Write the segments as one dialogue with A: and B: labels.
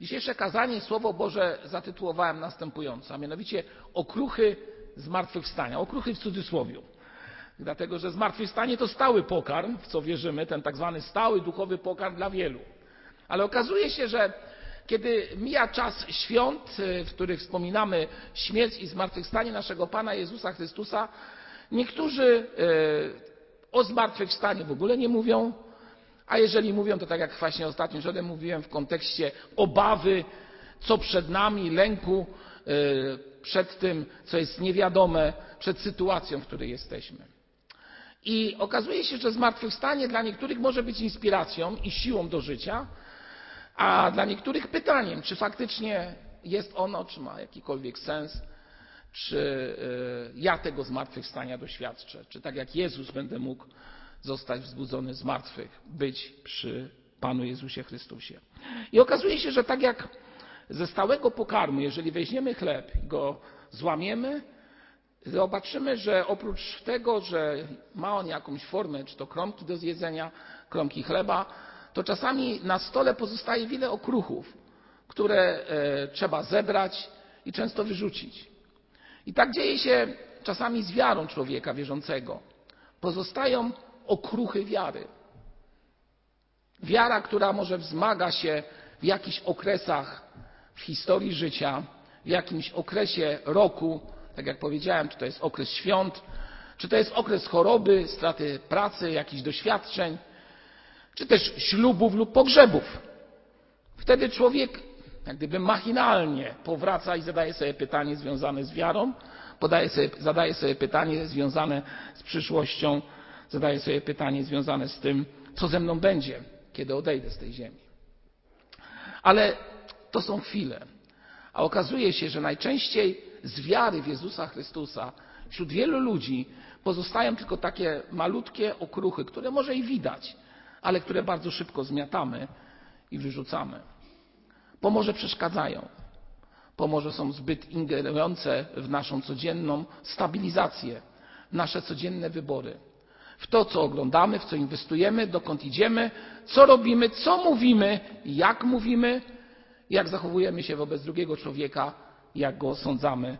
A: Dzisiejsze kazanie, Słowo Boże zatytułowałem następująco, a mianowicie okruchy zmartwychwstania. Okruchy w cudzysłowie. Dlatego, że zmartwychwstanie to stały pokarm, w co wierzymy, ten tak zwany stały duchowy pokarm dla wielu. Ale okazuje się, że kiedy mija czas świąt, w których wspominamy śmierć i zmartwychwstanie naszego Pana Jezusa Chrystusa, niektórzy o zmartwychwstaniu w ogóle nie mówią, a jeżeli mówią, to tak jak właśnie ostatnim rzędem mówiłem w kontekście obawy, co przed nami, lęku przed tym, co jest niewiadome, przed sytuacją, w której jesteśmy. I okazuje się, że zmartwychwstanie dla niektórych może być inspiracją i siłą do życia, a dla niektórych pytaniem, czy faktycznie jest ono, czy ma jakikolwiek sens, czy ja tego zmartwychwstania doświadczę, czy tak jak Jezus będę mógł zostać wzbudzony z martwych, być przy Panu Jezusie Chrystusie. I okazuje się, że tak jak ze stałego pokarmu, jeżeli weźmiemy chleb i go złamiemy, zobaczymy, że oprócz tego, że ma on jakąś formę, czy to kromki do zjedzenia, kromki chleba, to czasami na stole pozostaje wiele okruchów, które trzeba zebrać i często wyrzucić. I tak dzieje się czasami z wiarą człowieka wierzącego. Pozostają okruchy wiary. Wiara, która może wzmaga się w jakichś okresach w historii życia, w jakimś okresie roku, tak jak powiedziałem, czy to jest okres świąt, czy to jest okres choroby, straty pracy, jakichś doświadczeń, czy też ślubów lub pogrzebów. Wtedy człowiek jak gdyby machinalnie powraca i zadaje sobie pytanie związane z wiarą, sobie, zadaje sobie pytanie związane z przyszłością, zadaje sobie pytanie związane z tym, co ze mną będzie, kiedy odejdę z tej ziemi. Ale to są chwile. A okazuje się, że najczęściej z wiary w Jezusa Chrystusa wśród wielu ludzi pozostają tylko takie malutkie okruchy, które może i widać, ale które bardzo szybko zmiatamy i wyrzucamy. Bo może przeszkadzają, bo może są zbyt ingerujące w naszą codzienną stabilizację, nasze codzienne wybory, w to, co oglądamy, w co inwestujemy, dokąd idziemy, co robimy, co mówimy, jak mówimy, jak zachowujemy się wobec drugiego człowieka, jak go osądzamy,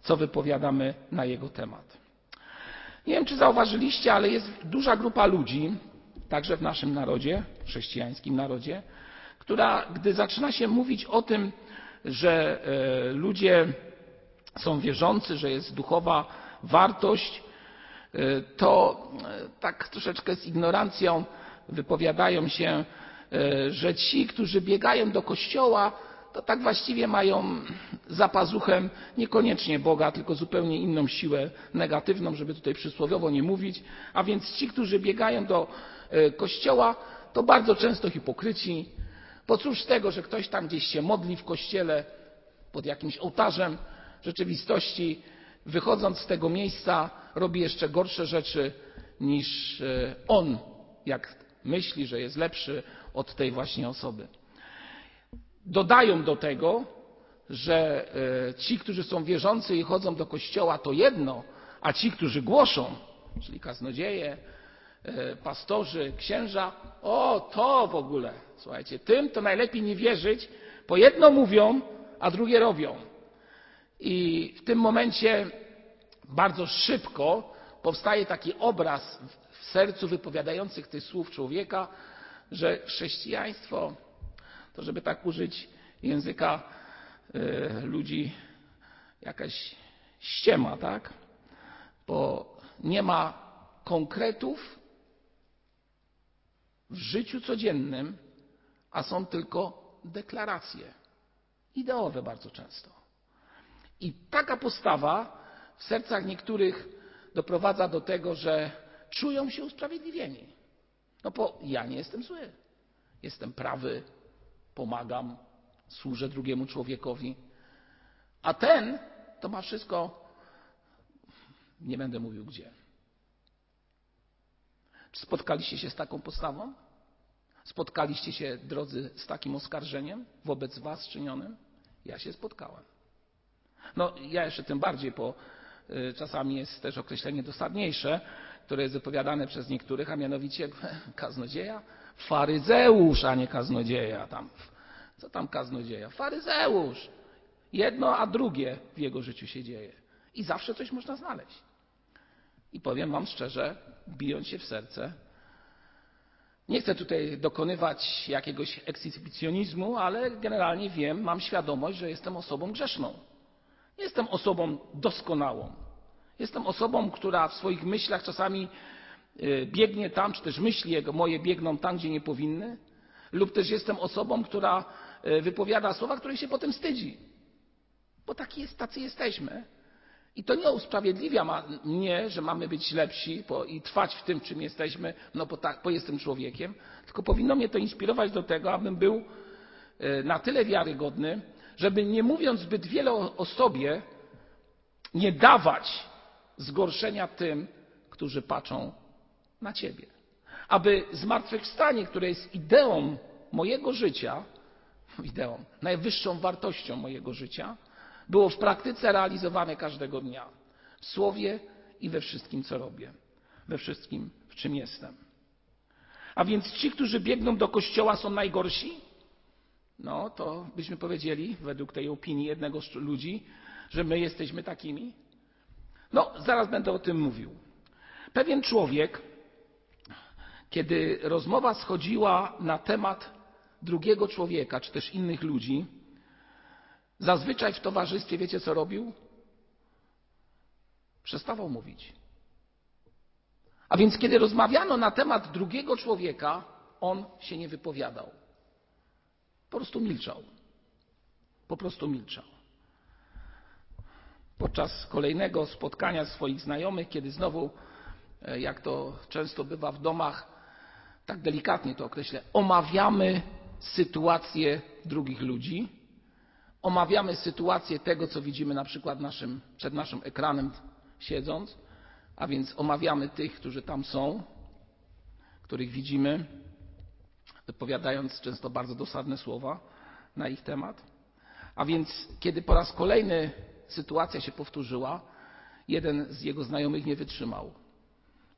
A: co wypowiadamy na jego temat. Nie wiem, czy zauważyliście, ale jest duża grupa ludzi, także w naszym narodzie, chrześcijańskim narodzie, która, gdy zaczyna się mówić o tym, że ludzie są wierzący, że jest duchowa wartość, to tak troszeczkę z ignorancją wypowiadają się, że ci, którzy biegają do kościoła, to tak właściwie mają za pazuchem niekoniecznie Boga, tylko zupełnie inną siłę negatywną, żeby tutaj przysłowiowo nie mówić. A więc ci, którzy biegają do kościoła, to bardzo często hipokryci. Bo cóż z tego, że ktoś tam gdzieś się modli w kościele pod jakimś ołtarzem, w rzeczywistości wychodząc z tego miejsca robi jeszcze gorsze rzeczy niż on, jak myśli, że jest lepszy od tej właśnie osoby. Dodają do tego, że ci, którzy są wierzący i chodzą do kościoła, to jedno, a ci, którzy głoszą, czyli kaznodzieje, pastorzy, księża, o to w ogóle, słuchajcie, tym to najlepiej nie wierzyć, bo jedno mówią, a drugie robią. I w tym momencie bardzo szybko powstaje taki obraz w sercu wypowiadających tych słów człowieka, że chrześcijaństwo to żeby tak użyć języka ludzi, jakaś ściema, tak? Bo nie ma konkretów w życiu codziennym, a są tylko deklaracje. Ideowe bardzo często. I taka postawa w sercach niektórych doprowadza do tego, że czują się usprawiedliwieni. No bo ja nie jestem zły. Jestem prawy, pomagam, służę drugiemu człowiekowi. A ten to ma wszystko, nie będę mówił gdzie. Czy spotkaliście się z taką postawą? Spotkaliście się, drodzy, z takim oskarżeniem wobec Was czynionym? Ja się spotkałem. No, ja jeszcze tym bardziej, bo czasami jest też określenie dosadniejsze, które jest wypowiadane przez niektórych, a mianowicie kaznodzieja, faryzeusz, a nie kaznodzieja. Tam Co tam kaznodzieja? Faryzeusz. Jedno, a drugie w jego życiu się dzieje. I zawsze coś można znaleźć. I powiem Wam szczerze, bijąc się w serce, nie chcę tutaj dokonywać jakiegoś ekshibicjonizmu, ale generalnie wiem, mam świadomość, że jestem osobą grzeszną. Nie jestem osobą doskonałą. Jestem osobą, która w swoich myślach czasami y, biegnie tam, czy też myśli moje biegną tam, gdzie nie powinny, lub też jestem osobą, która y, wypowiada słowa, których się potem wstydzi. Bo taki jest, tacy jesteśmy. I to nie usprawiedliwia mnie, że mamy być lepsi i trwać w tym, czym jesteśmy, no bo, tak, bo jestem człowiekiem, tylko powinno mnie to inspirować do tego, abym był e, na tyle wiarygodny, żeby nie mówiąc zbyt wiele o, sobie, nie dawać zgorszenia tym, którzy patrzą na Ciebie. Aby zmartwychwstanie, które jest ideą mojego życia, ideą, najwyższą wartością mojego życia, było w praktyce realizowane każdego dnia. W słowie i we wszystkim, co robię. We wszystkim, w czym jestem. A więc ci, którzy biegną do kościoła, są najgorsi? No, to byśmy powiedzieli, według tej opinii jednego z ludzi, że my jesteśmy takimi. No, zaraz będę o tym mówił. Pewien człowiek, kiedy rozmowa schodziła na temat drugiego człowieka, czy też innych ludzi, Zazwyczaj w towarzystwie wiecie co robił? Przestawał mówić. A więc kiedy rozmawiano na temat drugiego człowieka, on się nie wypowiadał. Po prostu milczał. Po prostu milczał. Podczas kolejnego spotkania swoich znajomych, kiedy znowu, e, jak to często bywa w domach, tak delikatnie to określę, omawiamy sytuację drugich ludzi, omawiamy sytuację tego, co widzimy na przykład naszym, przed naszym ekranem siedząc, a więc omawiamy tych, którzy tam są, których widzimy, wypowiadając często bardzo dosadne słowa na ich temat. A więc, kiedy po raz kolejny sytuacja się powtórzyła, jeden z jego znajomych nie wytrzymał.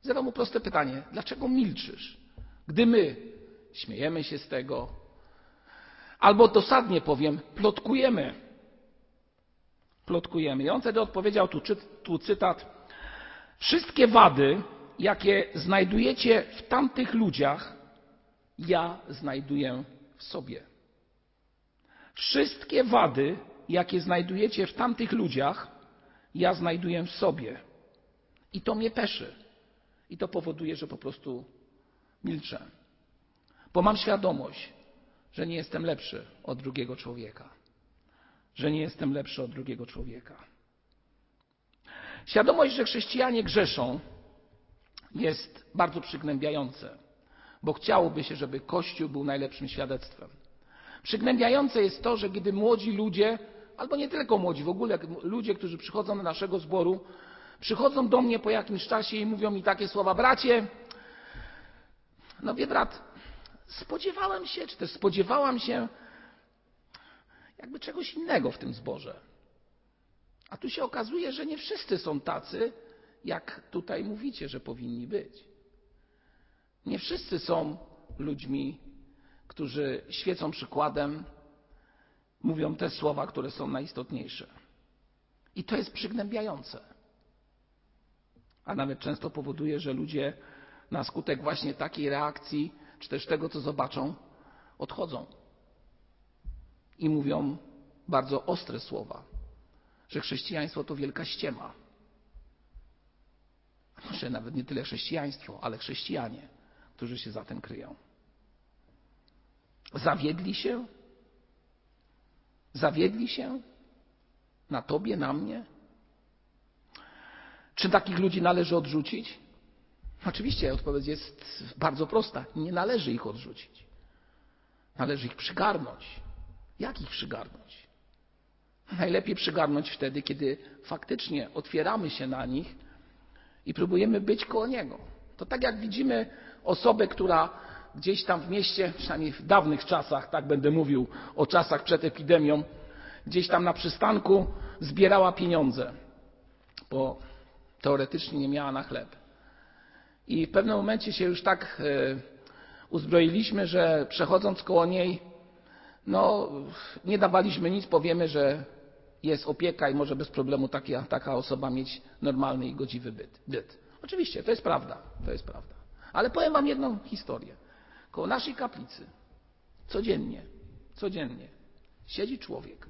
A: Zadał mu proste pytanie: dlaczego milczysz? Gdy my śmiejemy się z tego, Albo dosadnie powiem, plotkujemy. Plotkujemy. I on wtedy odpowiedział, tu, tu cytat, wszystkie wady, jakie znajdujecie w tamtych ludziach, ja znajduję w sobie. Wszystkie wady, jakie znajdujecie w tamtych ludziach, ja znajduję w sobie. I to mnie peszy. I to powoduje, że po prostu milczę. Bo mam świadomość, że nie jestem lepszy od drugiego człowieka. Że nie jestem lepszy od drugiego człowieka. Świadomość, że chrześcijanie grzeszą, jest bardzo przygnębiające, bo chciałoby się, żeby Kościół był najlepszym świadectwem. Przygnębiające jest to, że kiedy młodzi ludzie, albo nie tylko młodzi, w ogóle ludzie, którzy przychodzą do naszego zboru, przychodzą do mnie po jakimś czasie i mówią mi takie słowa: Bracie, no wie brat, spodziewałem się, czy też spodziewałam się jakby czegoś innego w tym zborze. A tu się okazuje, że nie wszyscy są tacy, jak tutaj mówicie, że powinni być. Nie wszyscy są ludźmi, którzy świecą przykładem, mówią te słowa, które są najistotniejsze. I to jest przygnębiające. A nawet często powoduje, że ludzie na skutek właśnie takiej reakcji czy też tego, co zobaczą, odchodzą i mówią bardzo ostre słowa, że chrześcijaństwo to wielka ściema. Może nawet nie tyle chrześcijaństwo, ale chrześcijanie, którzy się za tym kryją. Zawiedli się? Zawiedli się na tobie, na mnie? Czy takich ludzi należy odrzucić? Oczywiście odpowiedź jest bardzo prosta. Nie należy ich odrzucić. Należy ich przygarnąć. Jak ich przygarnąć? Najlepiej przygarnąć wtedy, kiedy faktycznie otwieramy się na nich i próbujemy być koło niego. To tak jak widzimy osobę, która gdzieś tam w mieście, przynajmniej w dawnych czasach, tak będę mówił o czasach przed epidemią, gdzieś tam na przystanku zbierała pieniądze, bo teoretycznie nie miała na chleb. I w pewnym momencie się już tak e, uzbroiliśmy, że przechodząc koło niej, no, nie dawaliśmy nic, powiemy, że jest opieka i może bez problemu taka, taka osoba mieć normalny i godziwy byt, byt. Oczywiście, to jest prawda, to jest prawda. Ale powiem Wam jedną historię. Koło naszej kaplicy codziennie, codziennie siedzi człowiek.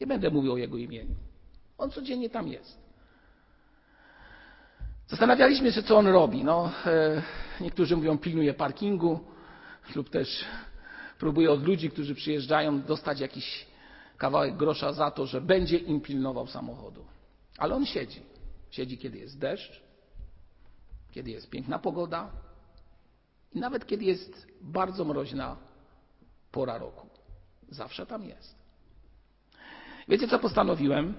A: Nie będę mówił o jego imieniu. On codziennie tam jest. Zastanawialiśmy się, co on robi. No, e, niektórzy mówią, pilnuje parkingu, lub też próbuje od ludzi, którzy przyjeżdżają, dostać jakiś kawałek grosza za to, że będzie im pilnował samochodu. Ale on siedzi. Siedzi, kiedy jest deszcz, kiedy jest piękna pogoda i nawet kiedy jest bardzo mroźna pora roku. Zawsze tam jest. Wiecie, co postanowiłem?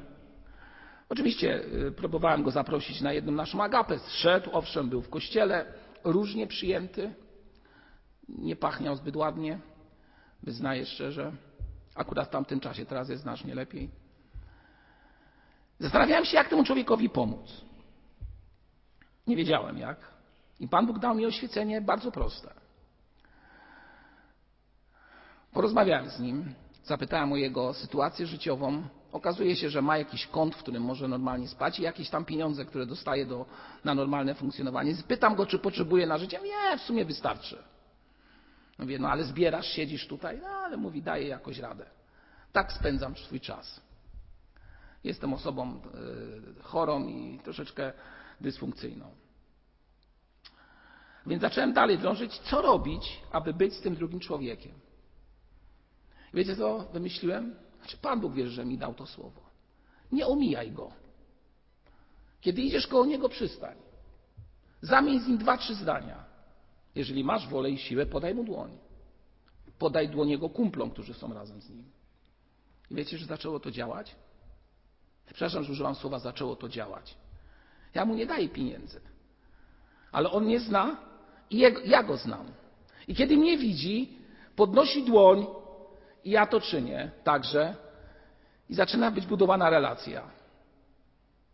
A: Oczywiście y, próbowałem go zaprosić na jedną naszą agapę. Szedł, owszem, był w kościele, różnie przyjęty, nie pachniał zbyt ładnie, wyznaję szczerze. Akurat w tamtym czasie, teraz jest znacznie lepiej. Zastanawiałem się, jak temu człowiekowi pomóc. Nie wiedziałem jak. I Pan Bóg dał mi oświecenie bardzo proste. Porozmawiałem z nim, zapytałem o jego sytuację życiową. Okazuje się, że ma jakiś kąt, w którym może normalnie spać i jakieś tam pieniądze, które dostaje do, na normalne funkcjonowanie. Pytam go, czy potrzebuje na życie. Nie, w sumie wystarczy. Mówię, no ale zbierasz, siedzisz tutaj? No ale mówi, daję jakoś radę. Tak spędzam swój czas. Jestem osobą e, chorą i troszeczkę dysfunkcyjną. Więc zacząłem dalej drążyć, co robić, aby być z tym drugim człowiekiem. Wiecie co wymyśliłem? Znaczy, Pan Bóg wiesz, że mi dał to słowo. Nie omijaj go. Kiedy idziesz koło niego, przystań. Zamień z nim dwa, trzy zdania. Jeżeli masz wolę i siłę, podaj mu dłoń. Podaj dłoń jego kumplom, którzy są razem z nim. I wiecie, że zaczęło to działać? Przepraszam, że używam słowa zaczęło to działać. Ja mu nie daję pieniędzy. Ale on mnie zna i ja go znam. I kiedy mnie widzi, podnosi dłoń i ja to czynię także i zaczyna być budowana relacja.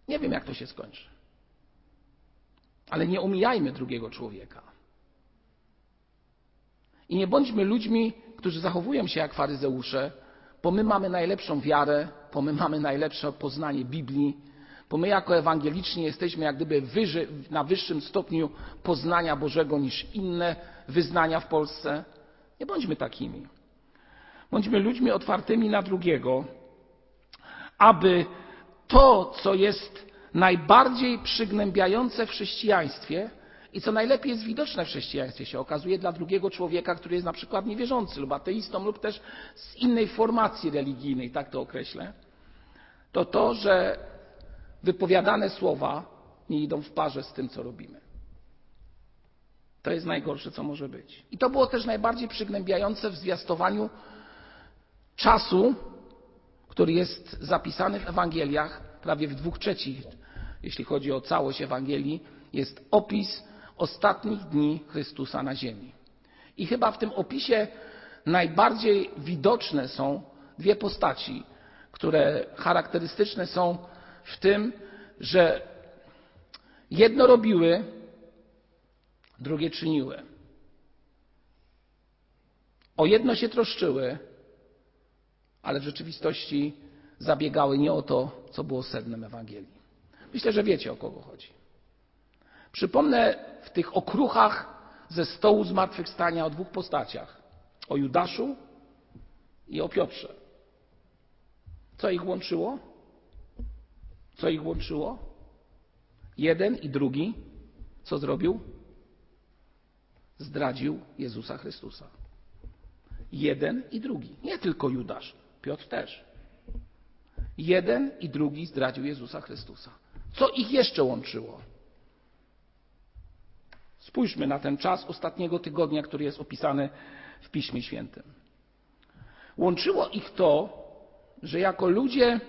A: Nie wiem, jak to się skończy. Ale nie omijajmy drugiego człowieka. I nie bądźmy ludźmi, którzy zachowują się jak faryzeusze, bo my mamy najlepszą wiarę, bo my mamy najlepsze poznanie Biblii, bo my jako ewangeliczni jesteśmy jak gdyby wyżej, na wyższym stopniu poznania Bożego niż inne wyznania w Polsce. Nie bądźmy takimi. Bądźmy ludźmi otwartymi na drugiego, aby to, co jest najbardziej przygnębiające w chrześcijaństwie, i co najlepiej jest widoczne w chrześcijaństwie się okazuje dla drugiego człowieka, który jest na przykład niewierzący lub ateistą lub też z innej formacji religijnej, tak to określę, to to, że wypowiadane słowa nie idą w parze z tym, co robimy. To jest najgorsze, co może być. I to było też najbardziej przygnębiające w zwiastowaniu czasu, który jest zapisany w Ewangeliach, prawie w dwóch trzecich, jeśli chodzi o całość Ewangelii, jest opis ostatnich dni Chrystusa na ziemi. I chyba w tym opisie najbardziej widoczne są dwie postaci, które charakterystyczne są w tym, że jedno robiły, drugie czyniły. O jedno się troszczyły, ale w rzeczywistości zabiegały nie o to, co było sednem Ewangelii. Myślę, że wiecie o kogo chodzi. Przypomnę w tych okruchach ze stołu zmartwychwstania o dwóch postaciach: o Judaszu i o Piotrze. Co ich łączyło? Co ich łączyło? Jeden i drugi, co zrobił? Zdradził Jezusa Chrystusa. Jeden i drugi. Nie tylko Judasz, Piotr też. Jeden i drugi zdradził Jezusa Chrystusa. Co ich jeszcze łączyło? Spójrzmy na ten czas ostatniego tygodnia, który jest opisany w Piśmie Świętym. Łączyło ich to, że jako ludzie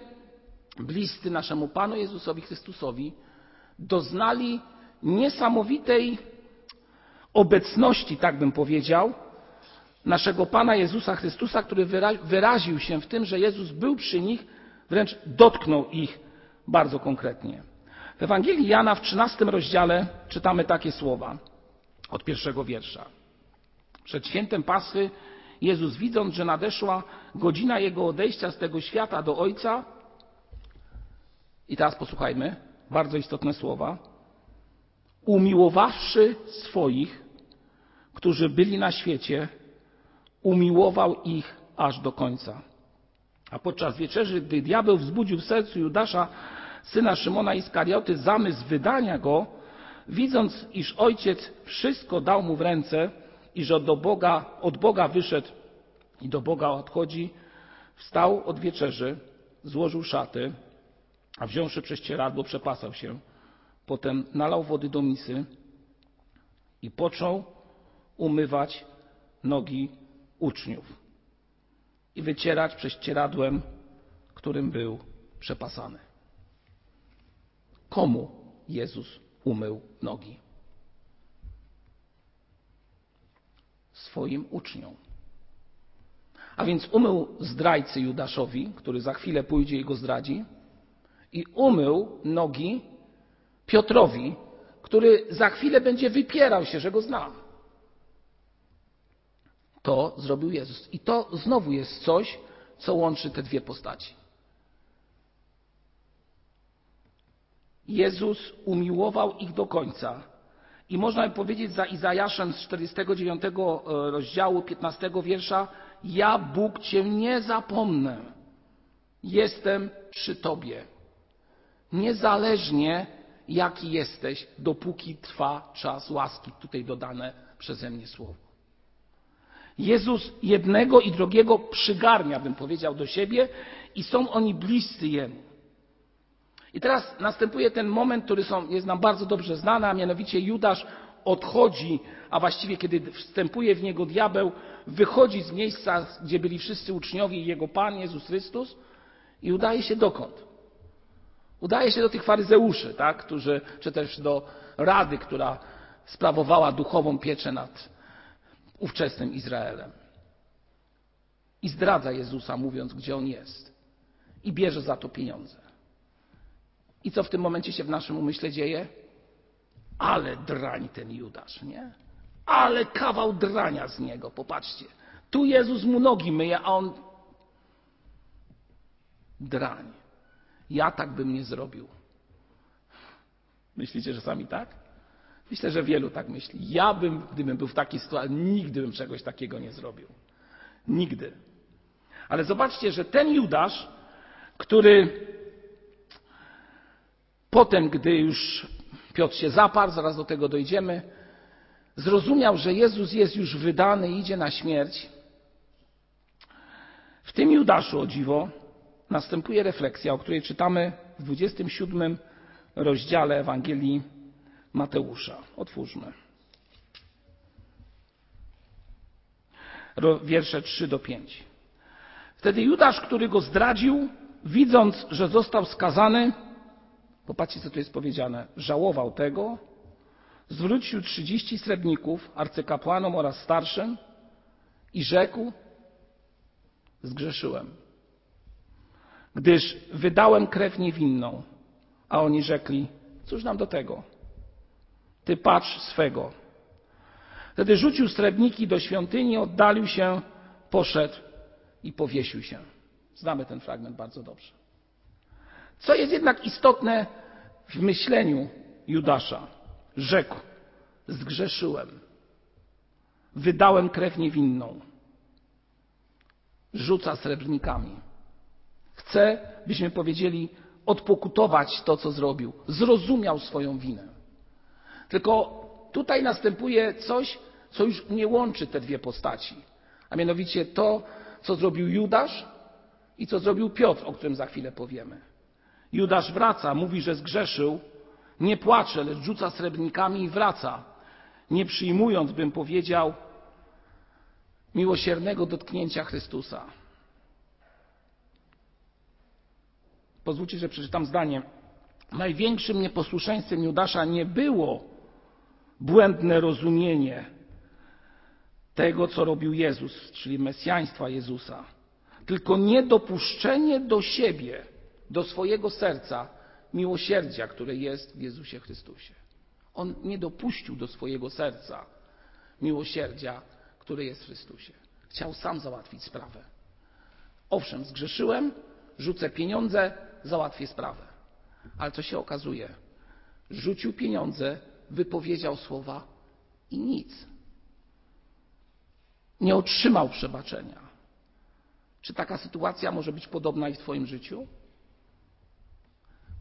A: bliscy naszemu Panu Jezusowi Chrystusowi doznali niesamowitej obecności, tak bym powiedział, naszego Pana Jezusa Chrystusa, który wyraził się w tym, że Jezus był przy nich, wręcz dotknął ich bardzo konkretnie. W Ewangelii Jana w 13 rozdziale czytamy takie słowa od pierwszego wiersza. Przed świętem Paschy Jezus, widząc, że nadeszła godzina Jego odejścia z tego świata do Ojca, i teraz posłuchajmy, bardzo istotne słowa, umiłowawszy swoich, którzy byli na świecie, umiłował ich aż do końca. A podczas wieczerzy, gdy diabeł wzbudził w sercu Judasza, syna Szymona Iskarioty, zamysł wydania go, widząc, iż ojciec wszystko dał mu w ręce i że do Boga, od Boga wyszedł i do Boga odchodzi, wstał od wieczerzy, złożył szaty, a wziąwszy prześcieradło, przepasał się. Potem nalał wody do misy i począł umywać nogi uczniów i wycierać prześcieradłem, którym był przepasany. Komu Jezus umył nogi? Swoim uczniom. A więc umył zdrajcy Judaszowi, który za chwilę pójdzie i go zdradzi, i umył nogi Piotrowi, który za chwilę będzie wypierał się, że go zna. To zrobił Jezus. I to znowu jest coś, co łączy te dwie postaci. Jezus umiłował ich do końca. I można by powiedzieć za Izajaszem z 49 rozdziału 15 wiersza: Ja, Bóg, Cię nie zapomnę. Jestem przy Tobie. Niezależnie jaki jesteś, dopóki trwa czas łaski. Tutaj dodane przeze mnie słowo. Jezus jednego i drugiego przygarnia, bym powiedział, do siebie i są oni bliscy Jemu. I teraz następuje ten moment, który są, jest nam bardzo dobrze znany, a mianowicie Judasz odchodzi, a właściwie kiedy wstępuje w niego diabeł, wychodzi z miejsca, gdzie byli wszyscy uczniowie i jego Pan Jezus Chrystus i udaje się dokąd? Udaje się do tych faryzeuszy, tak? Którzy, czy też do rady, która sprawowała duchową pieczę nad ówczesnym Izraelem. I zdradza Jezusa, mówiąc, gdzie on jest. I bierze za to pieniądze. I co w tym momencie się w naszym umyśle dzieje? Ale drań ten Judasz, nie? Ale kawał drania z niego, popatrzcie. Tu Jezus mu nogi myje, a on drań. Ja tak bym nie zrobił. Myślicie, że sami tak? Myślę, że wielu tak myśli. Ja bym, gdybym był w takiej sytuacji, nigdy bym czegoś takiego nie zrobił. Nigdy. Ale zobaczcie, że ten Judasz, który potem, gdy już Piotr się zaparł, zaraz do tego dojdziemy, zrozumiał, że Jezus jest już wydany i idzie na śmierć. W tym Judaszu, o dziwo, następuje refleksja, o której czytamy w 27 rozdziale Ewangelii Mateusza. Otwórzmy. Wiersze 3 do 5. Wtedy Judasz, który go zdradził, widząc, że został skazany, popatrzcie, co tu jest powiedziane, żałował tego, zwrócił trzydzieści srebrników arcykapłanom oraz starszym i rzekł: Zgrzeszyłem, gdyż wydałem krew niewinną. A oni rzekli: Cóż nam do tego? Ty patrz swego. Wtedy rzucił srebrniki do świątyni, oddalił się, poszedł i powiesił się. Znamy ten fragment bardzo dobrze. Co jest jednak istotne w myśleniu Judasza? Rzekł: Zgrzeszyłem, wydałem krew niewinną. Rzuca srebrnikami. Chce, byśmy powiedzieli, odpokutować to, co zrobił. Zrozumiał swoją winę. Tylko tutaj następuje coś, co już nie łączy te dwie postaci, a mianowicie to, co zrobił Judasz i co zrobił Piotr, o którym za chwilę powiemy. Judasz wraca, mówi, że zgrzeszył, nie płacze, lecz rzuca srebrnikami i wraca, nie przyjmując, bym powiedział, miłosiernego dotknięcia Chrystusa. Pozwólcie, że przeczytam zdanie. Największym nieposłuszeństwem Judasza nie było błędne rozumienie tego, co robił Jezus, czyli mesjaństwa Jezusa, tylko niedopuszczenie do siebie, do swojego serca miłosierdzia, które jest w Jezusie Chrystusie. On nie dopuścił do swojego serca miłosierdzia, które jest w Chrystusie. Chciał sam załatwić sprawę. Owszem, zgrzeszyłem, rzucę pieniądze, załatwię sprawę. Ale co się okazuje? Rzucił pieniądze, wypowiedział słowa i nic. Nie otrzymał przebaczenia. Czy taka sytuacja może być podobna i w Twoim życiu?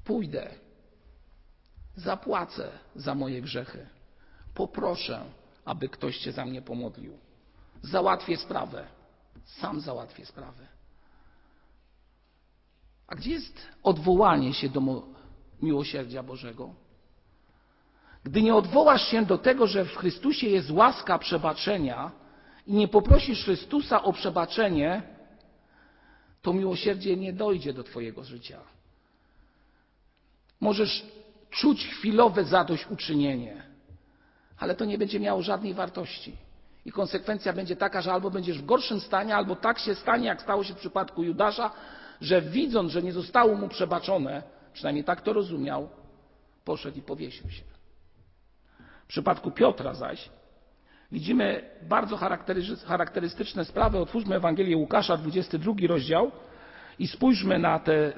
A: Pójdę, zapłacę za moje grzechy, poproszę, aby ktoś się za mnie pomodlił. Załatwię sprawę, sam załatwię sprawę. A gdzie jest odwołanie się do miłosierdzia Bożego? Gdy nie odwołasz się do tego, że w Chrystusie jest łaska przebaczenia i nie poprosisz Chrystusa o przebaczenie, to miłosierdzie nie dojdzie do Twojego życia. Możesz czuć chwilowe zadośćuczynienie, ale to nie będzie miało żadnej wartości. I konsekwencja będzie taka, że albo będziesz w gorszym stanie, albo tak się stanie, jak stało się w przypadku Judasza, że widząc, że nie zostało mu przebaczone, przynajmniej tak to rozumiał, poszedł i powiesił się. W przypadku Piotra zaś widzimy bardzo charakterystyczne sprawy. Otwórzmy Ewangelię Łukasza, 22 rozdział i spójrzmy na tę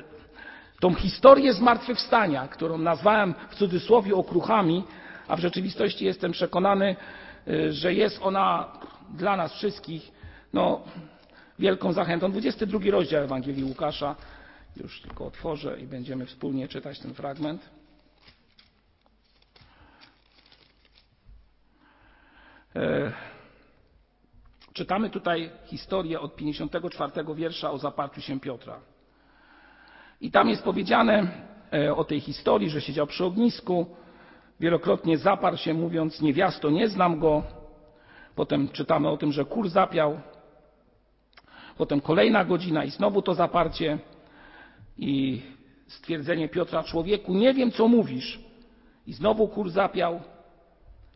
A: tą historię zmartwychwstania, którą nazwałem w cudzysłowie okruchami, a w rzeczywistości jestem przekonany, że jest ona dla nas wszystkich no, wielką zachętą. 22 rozdział Ewangelii Łukasza. Już tylko otworzę i będziemy wspólnie czytać ten fragment. Czytamy tutaj historię od 54 wiersza o zaparciu się Piotra. I tam jest powiedziane o tej historii, że siedział przy ognisku, wielokrotnie zaparł się, mówiąc: Niewiasto, nie znam go. Potem czytamy o tym, że kur zapiał. Potem kolejna godzina i znowu to zaparcie i stwierdzenie Piotra: Człowieku, nie wiem, co mówisz. I znowu kur zapiał.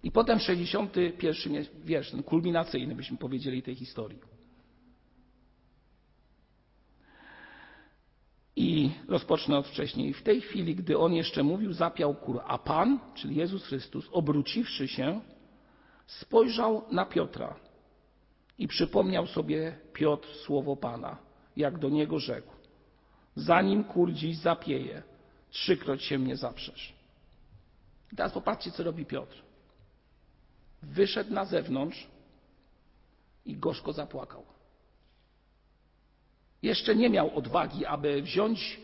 A: I potem 61 wiersz, ten kulminacyjny, byśmy powiedzieli, tej historii. I rozpocznę od wcześniej. W tej chwili, gdy on jeszcze mówił, zapiał kur, a Pan, czyli Jezus Chrystus, obróciwszy się, spojrzał na Piotra i przypomniał sobie Piotr słowo Pana, jak do niego rzekł: Zanim kur dziś zapieje, trzykroć się mnie zaprzesz. I teraz popatrzcie, co robi Piotr. Wyszedł na zewnątrz i gorzko zapłakał. Jeszcze nie miał odwagi, aby wziąć,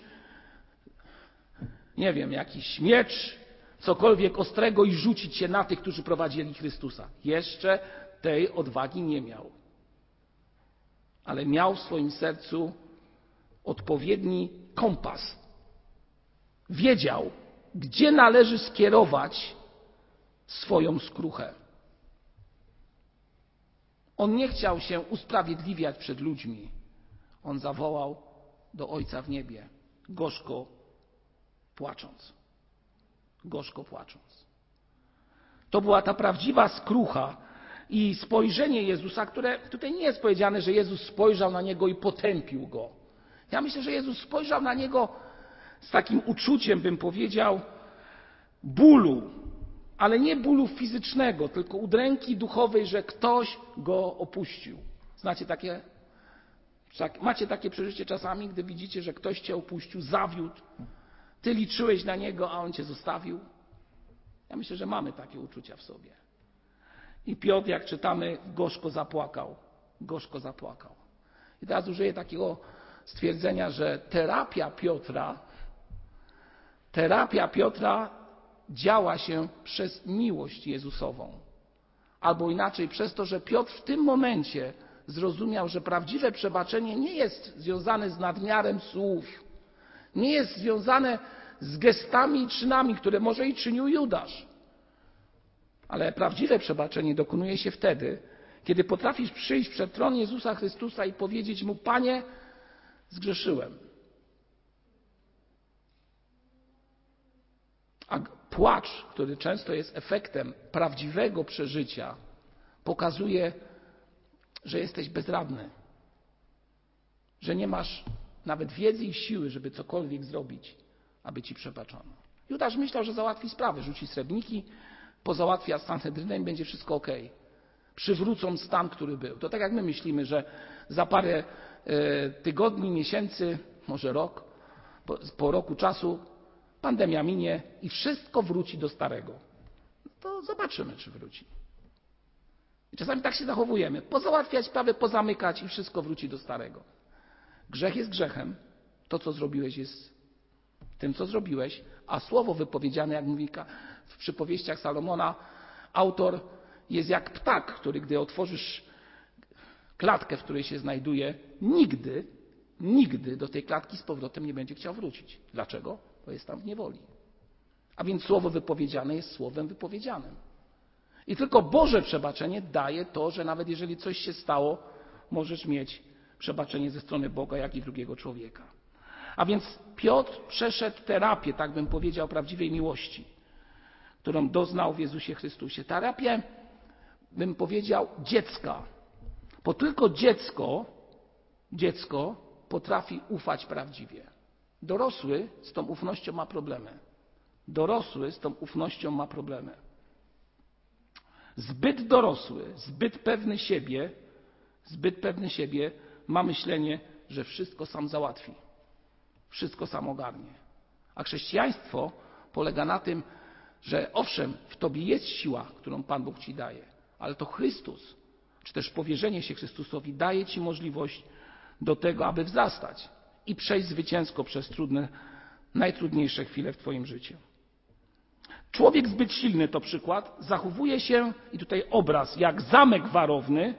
A: nie wiem, jakiś miecz, cokolwiek ostrego i rzucić się na tych, którzy prowadzili Chrystusa. Jeszcze tej odwagi nie miał. Ale miał w swoim sercu odpowiedni kompas. Wiedział, gdzie należy skierować swoją skruchę. On nie chciał się usprawiedliwiać przed ludźmi. On zawołał do Ojca w niebie, gorzko płacząc. Gorzko płacząc. To była ta prawdziwa skrucha i spojrzenie Jezusa, które tutaj nie jest powiedziane, że Jezus spojrzał na niego i potępił go. Ja myślę, że Jezus spojrzał na niego z takim uczuciem, bym powiedział, bólu, ale nie bólu fizycznego, tylko udręki duchowej, że ktoś go opuścił. Znacie takie Macie takie przeżycie czasami, gdy widzicie, że ktoś cię opuścił, zawiódł, ty liczyłeś na niego, a on cię zostawił? Ja myślę, że mamy takie uczucia w sobie. I Piotr, jak czytamy, gorzko zapłakał. Gorzko zapłakał. I teraz użyję takiego stwierdzenia, że terapia Piotra, terapia Piotra działa się przez miłość Jezusową. Albo inaczej, przez to, że Piotr w tym momencie zrozumiał, że prawdziwe przebaczenie nie jest związane z nadmiarem słów, nie jest związane z gestami i czynami, które może i czynił Judasz. Ale prawdziwe przebaczenie dokonuje się wtedy, kiedy potrafisz przyjść przed tron Jezusa Chrystusa i powiedzieć mu: Panie, zgrzeszyłem. A płacz, który często jest efektem prawdziwego przeżycia, pokazuje że jesteś bezradny, że nie masz nawet wiedzy i siły, żeby cokolwiek zrobić, aby ci przebaczono. Judasz myślał, że załatwi sprawę, rzuci srebrniki, pozałatwia z Sanhedrynem i będzie wszystko ok. przywrócą stan, który był. To tak jak my myślimy, że za parę e, tygodni, miesięcy, może rok, po, po roku czasu pandemia minie i wszystko wróci do starego. No to zobaczymy, czy wróci. I czasami tak się zachowujemy. Pozałatwiać sprawy, pozamykać i wszystko wróci do starego. Grzech jest grzechem. To, co zrobiłeś, jest tym, co zrobiłeś, a słowo wypowiedziane, jak mówi w przypowieściach Salomona, autor jest jak ptak, który gdy otworzysz klatkę, w której się znajduje, nigdy, nigdy do tej klatki z powrotem nie będzie chciał wrócić. Dlaczego? Bo jest tam w niewoli. A więc słowo wypowiedziane jest słowem wypowiedzianym. I tylko Boże przebaczenie daje to, że nawet jeżeli coś się stało, możesz mieć przebaczenie ze strony Boga, jak i drugiego człowieka. A więc Piotr przeszedł terapię, tak bym powiedział, prawdziwej miłości, którą doznał w Jezusie Chrystusie. Terapię, bym powiedział, dziecka. Bo tylko dziecko, dziecko potrafi ufać prawdziwie. Dorosły z tą ufnością ma problemy. Dorosły z tą ufnością ma problemy. Zbyt dorosły, zbyt pewny siebie, zbyt pewny siebie ma myślenie, że wszystko sam załatwi, wszystko sam ogarnie. A chrześcijaństwo polega na tym, że owszem, w tobie jest siła, którą Pan Bóg ci daje, ale to Chrystus, czy też powierzenie się Chrystusowi daje ci możliwość do tego, aby wzrastać i przejść zwycięsko przez trudne, najtrudniejsze chwile w Twoim życiu. Człowiek zbyt silny to przykład, zachowuje się, i tutaj obraz, jak zamek warowny,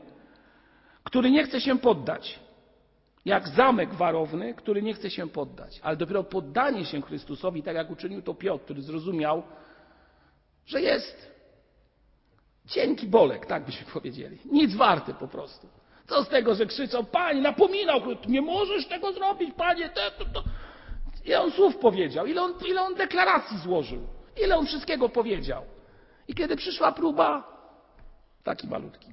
A: który nie chce się poddać. Jak zamek warowny, który nie chce się poddać. Ale dopiero poddanie się Chrystusowi, tak jak uczynił to Piotr, który zrozumiał, że jest cienki bolek, tak byśmy powiedzieli. Nic warty po prostu. Co z tego, że krzyczał, Panie, napominał, nie możesz tego zrobić, Panie, to, to. Ile on słów powiedział, ile on, ile on deklaracji złożył, ile on wszystkiego powiedział. I kiedy przyszła próba, taki malutki.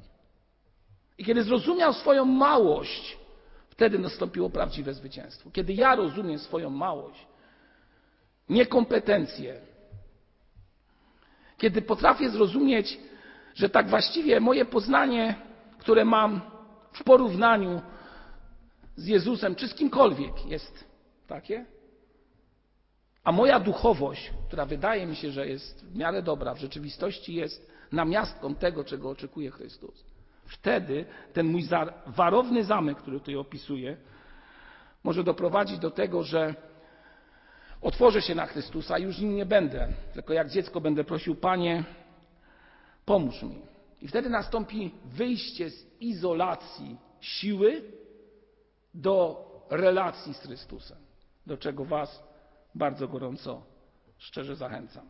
A: I kiedy zrozumiał swoją małość, wtedy nastąpiło prawdziwe zwycięstwo. Kiedy ja rozumiem swoją małość, niekompetencje, kiedy potrafię zrozumieć, że tak właściwie moje poznanie, które mam w porównaniu z Jezusem czy z kimkolwiek jest takie, a moja duchowość, która wydaje mi się, że jest w miarę dobra, w rzeczywistości jest namiastką tego, czego oczekuje Chrystus. Wtedy ten mój warowny zamek, który tutaj opisuję, może doprowadzić do tego, że otworzę się na Chrystusa już nim nie będę, tylko jak dziecko będę prosił, Panie, pomóż mi. I wtedy nastąpi wyjście z izolacji siły do relacji z Chrystusem, do czego Was bardzo gorąco, szczerze zachęcam.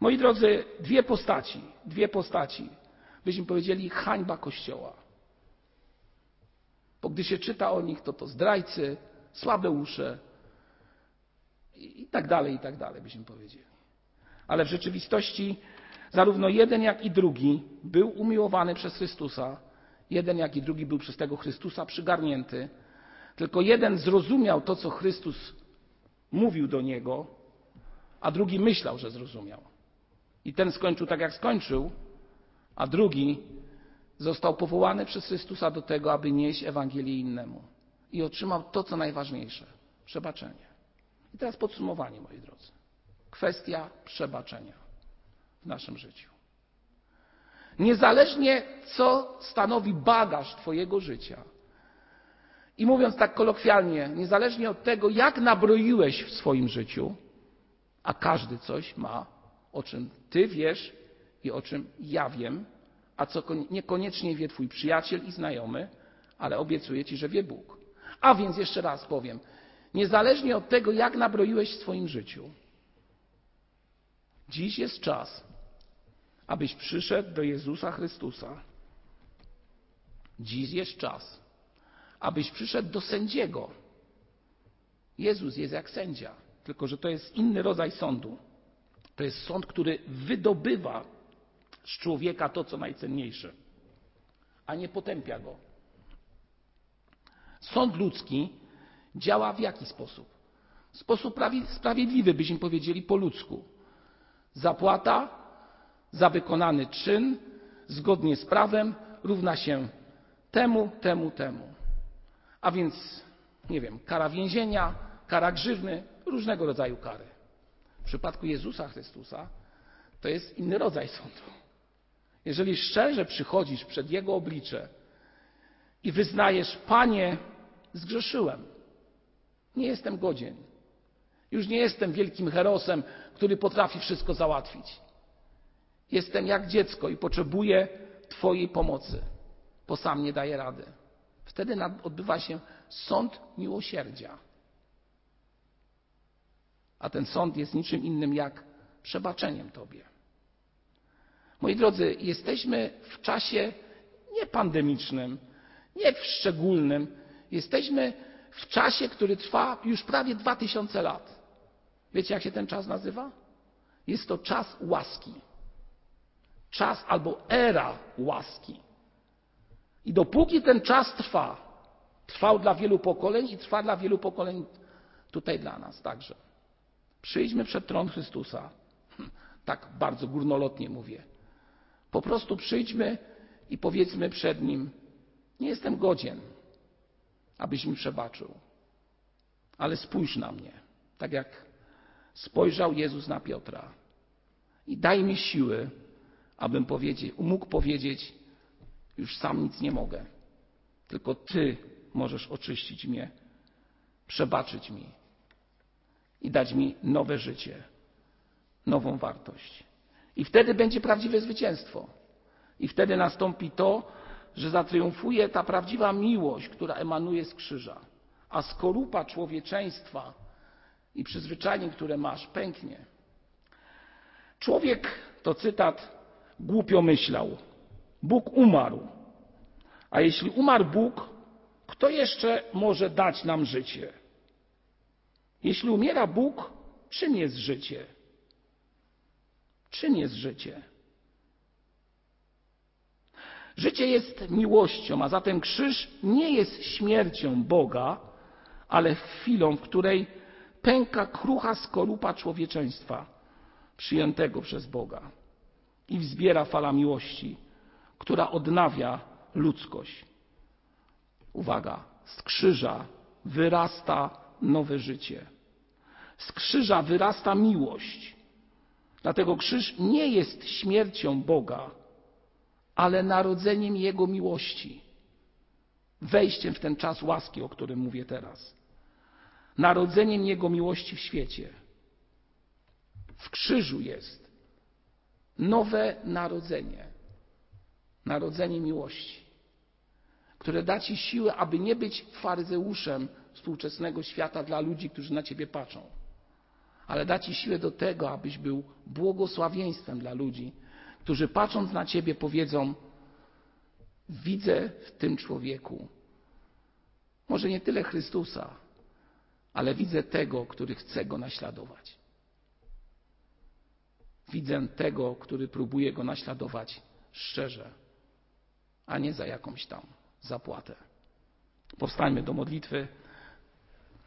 A: Moi drodzy, dwie postaci, dwie postaci byśmy powiedzieli hańba Kościoła. Bo gdy się czyta o nich, to to zdrajcy, słabe usze i tak dalej, i tak dalej, byśmy powiedzieli. Ale w rzeczywistości zarówno jeden, jak i drugi był umiłowany przez Chrystusa, jeden, jak i drugi był przez tego Chrystusa przygarnięty. Tylko jeden zrozumiał to, co Chrystus mówił do niego, a drugi myślał, że zrozumiał. I ten skończył tak, jak skończył, a drugi został powołany przez Chrystusa do tego, aby nieść Ewangelię innemu. I otrzymał to, co najważniejsze przebaczenie. I teraz podsumowanie, moi drodzy. Kwestia przebaczenia w naszym życiu. Niezależnie, co stanowi bagaż Twojego życia, i mówiąc tak kolokwialnie, niezależnie od tego, jak nabroiłeś w swoim życiu, a każdy coś ma, o czym Ty wiesz i o czym ja wiem, a co niekoniecznie wie Twój przyjaciel i znajomy, ale obiecuję Ci, że wie Bóg. A więc jeszcze raz powiem, niezależnie od tego, jak nabroiłeś w swoim życiu, dziś jest czas, abyś przyszedł do Jezusa Chrystusa. Dziś jest czas, abyś przyszedł do sędziego. Jezus jest jak sędzia, tylko że to jest inny rodzaj sądu. To jest sąd, który wydobywa z człowieka to, co najcenniejsze, a nie potępia go. Sąd ludzki działa w jaki sposób? W sposób sprawiedliwy, byśmy powiedzieli po ludzku. Zapłata za wykonany czyn, zgodnie z prawem równa się temu, temu, temu. A więc, nie wiem, kara więzienia, kara grzywny, różnego rodzaju kary. W przypadku Jezusa Chrystusa to jest inny rodzaj sądu. Jeżeli szczerze przychodzisz przed Jego oblicze i wyznajesz, Panie, zgrzeszyłem, nie jestem godzien, już nie jestem wielkim herosem, który potrafi wszystko załatwić. Jestem jak dziecko i potrzebuję Twojej pomocy, bo sam nie daję rady. Wtedy odbywa się sąd miłosierdzia. A ten sąd jest niczym innym jak przebaczeniem Tobie. Moi drodzy, jesteśmy w czasie nie pandemicznym, nie w szczególnym, jesteśmy w czasie, który trwa już prawie dwa tysiące lat. Wiecie, jak się ten czas nazywa? Jest to czas łaski. Czas albo era łaski. I dopóki ten czas trwa, trwał dla wielu pokoleń i trwa dla wielu pokoleń tutaj dla nas także. Przyjdźmy przed tron Chrystusa. Tak bardzo górnolotnie mówię. Po prostu przyjdźmy i powiedzmy przed Nim: Nie jestem godzien, abyś mi przebaczył, ale spójrz na mnie, tak jak spojrzał Jezus na Piotra. I daj mi siły, abym mógł powiedzieć: Już sam nic nie mogę, tylko Ty możesz oczyścić mnie, przebaczyć mi i dać mi nowe życie, nową wartość. I wtedy będzie prawdziwe zwycięstwo. I wtedy nastąpi to, że zatriumfuje ta prawdziwa miłość, która emanuje z krzyża, a skorupa człowieczeństwa i przyzwyczajeń, które masz, pęknie. Człowiek, to cytat, głupio myślał. Bóg umarł. A jeśli umarł Bóg, kto jeszcze może dać nam życie? Jeśli umiera Bóg, czym jest życie? Czym jest życie? Życie jest miłością, a zatem krzyż nie jest śmiercią Boga, ale chwilą, w której pęka krucha skorupa człowieczeństwa przyjętego przez Boga i wzbiera fala miłości, która odnawia ludzkość. Uwaga, z krzyża wyrasta nowe życie. Z krzyża wyrasta miłość. Dlatego krzyż nie jest śmiercią Boga, ale narodzeniem Jego miłości. Wejściem w ten czas łaski, o którym mówię teraz. Narodzeniem Jego miłości w świecie. W krzyżu jest nowe narodzenie. Narodzenie miłości, które da Ci siłę, aby nie być faryzeuszem współczesnego świata dla ludzi, którzy na Ciebie patrzą ale da Ci siłę do tego, abyś był błogosławieństwem dla ludzi, którzy patrząc na Ciebie powiedzą: Widzę w tym człowieku może nie tyle Chrystusa, ale widzę tego, który chce go naśladować. Widzę tego, który próbuje go naśladować szczerze, a nie za jakąś tam zapłatę. Powstańmy do modlitwy.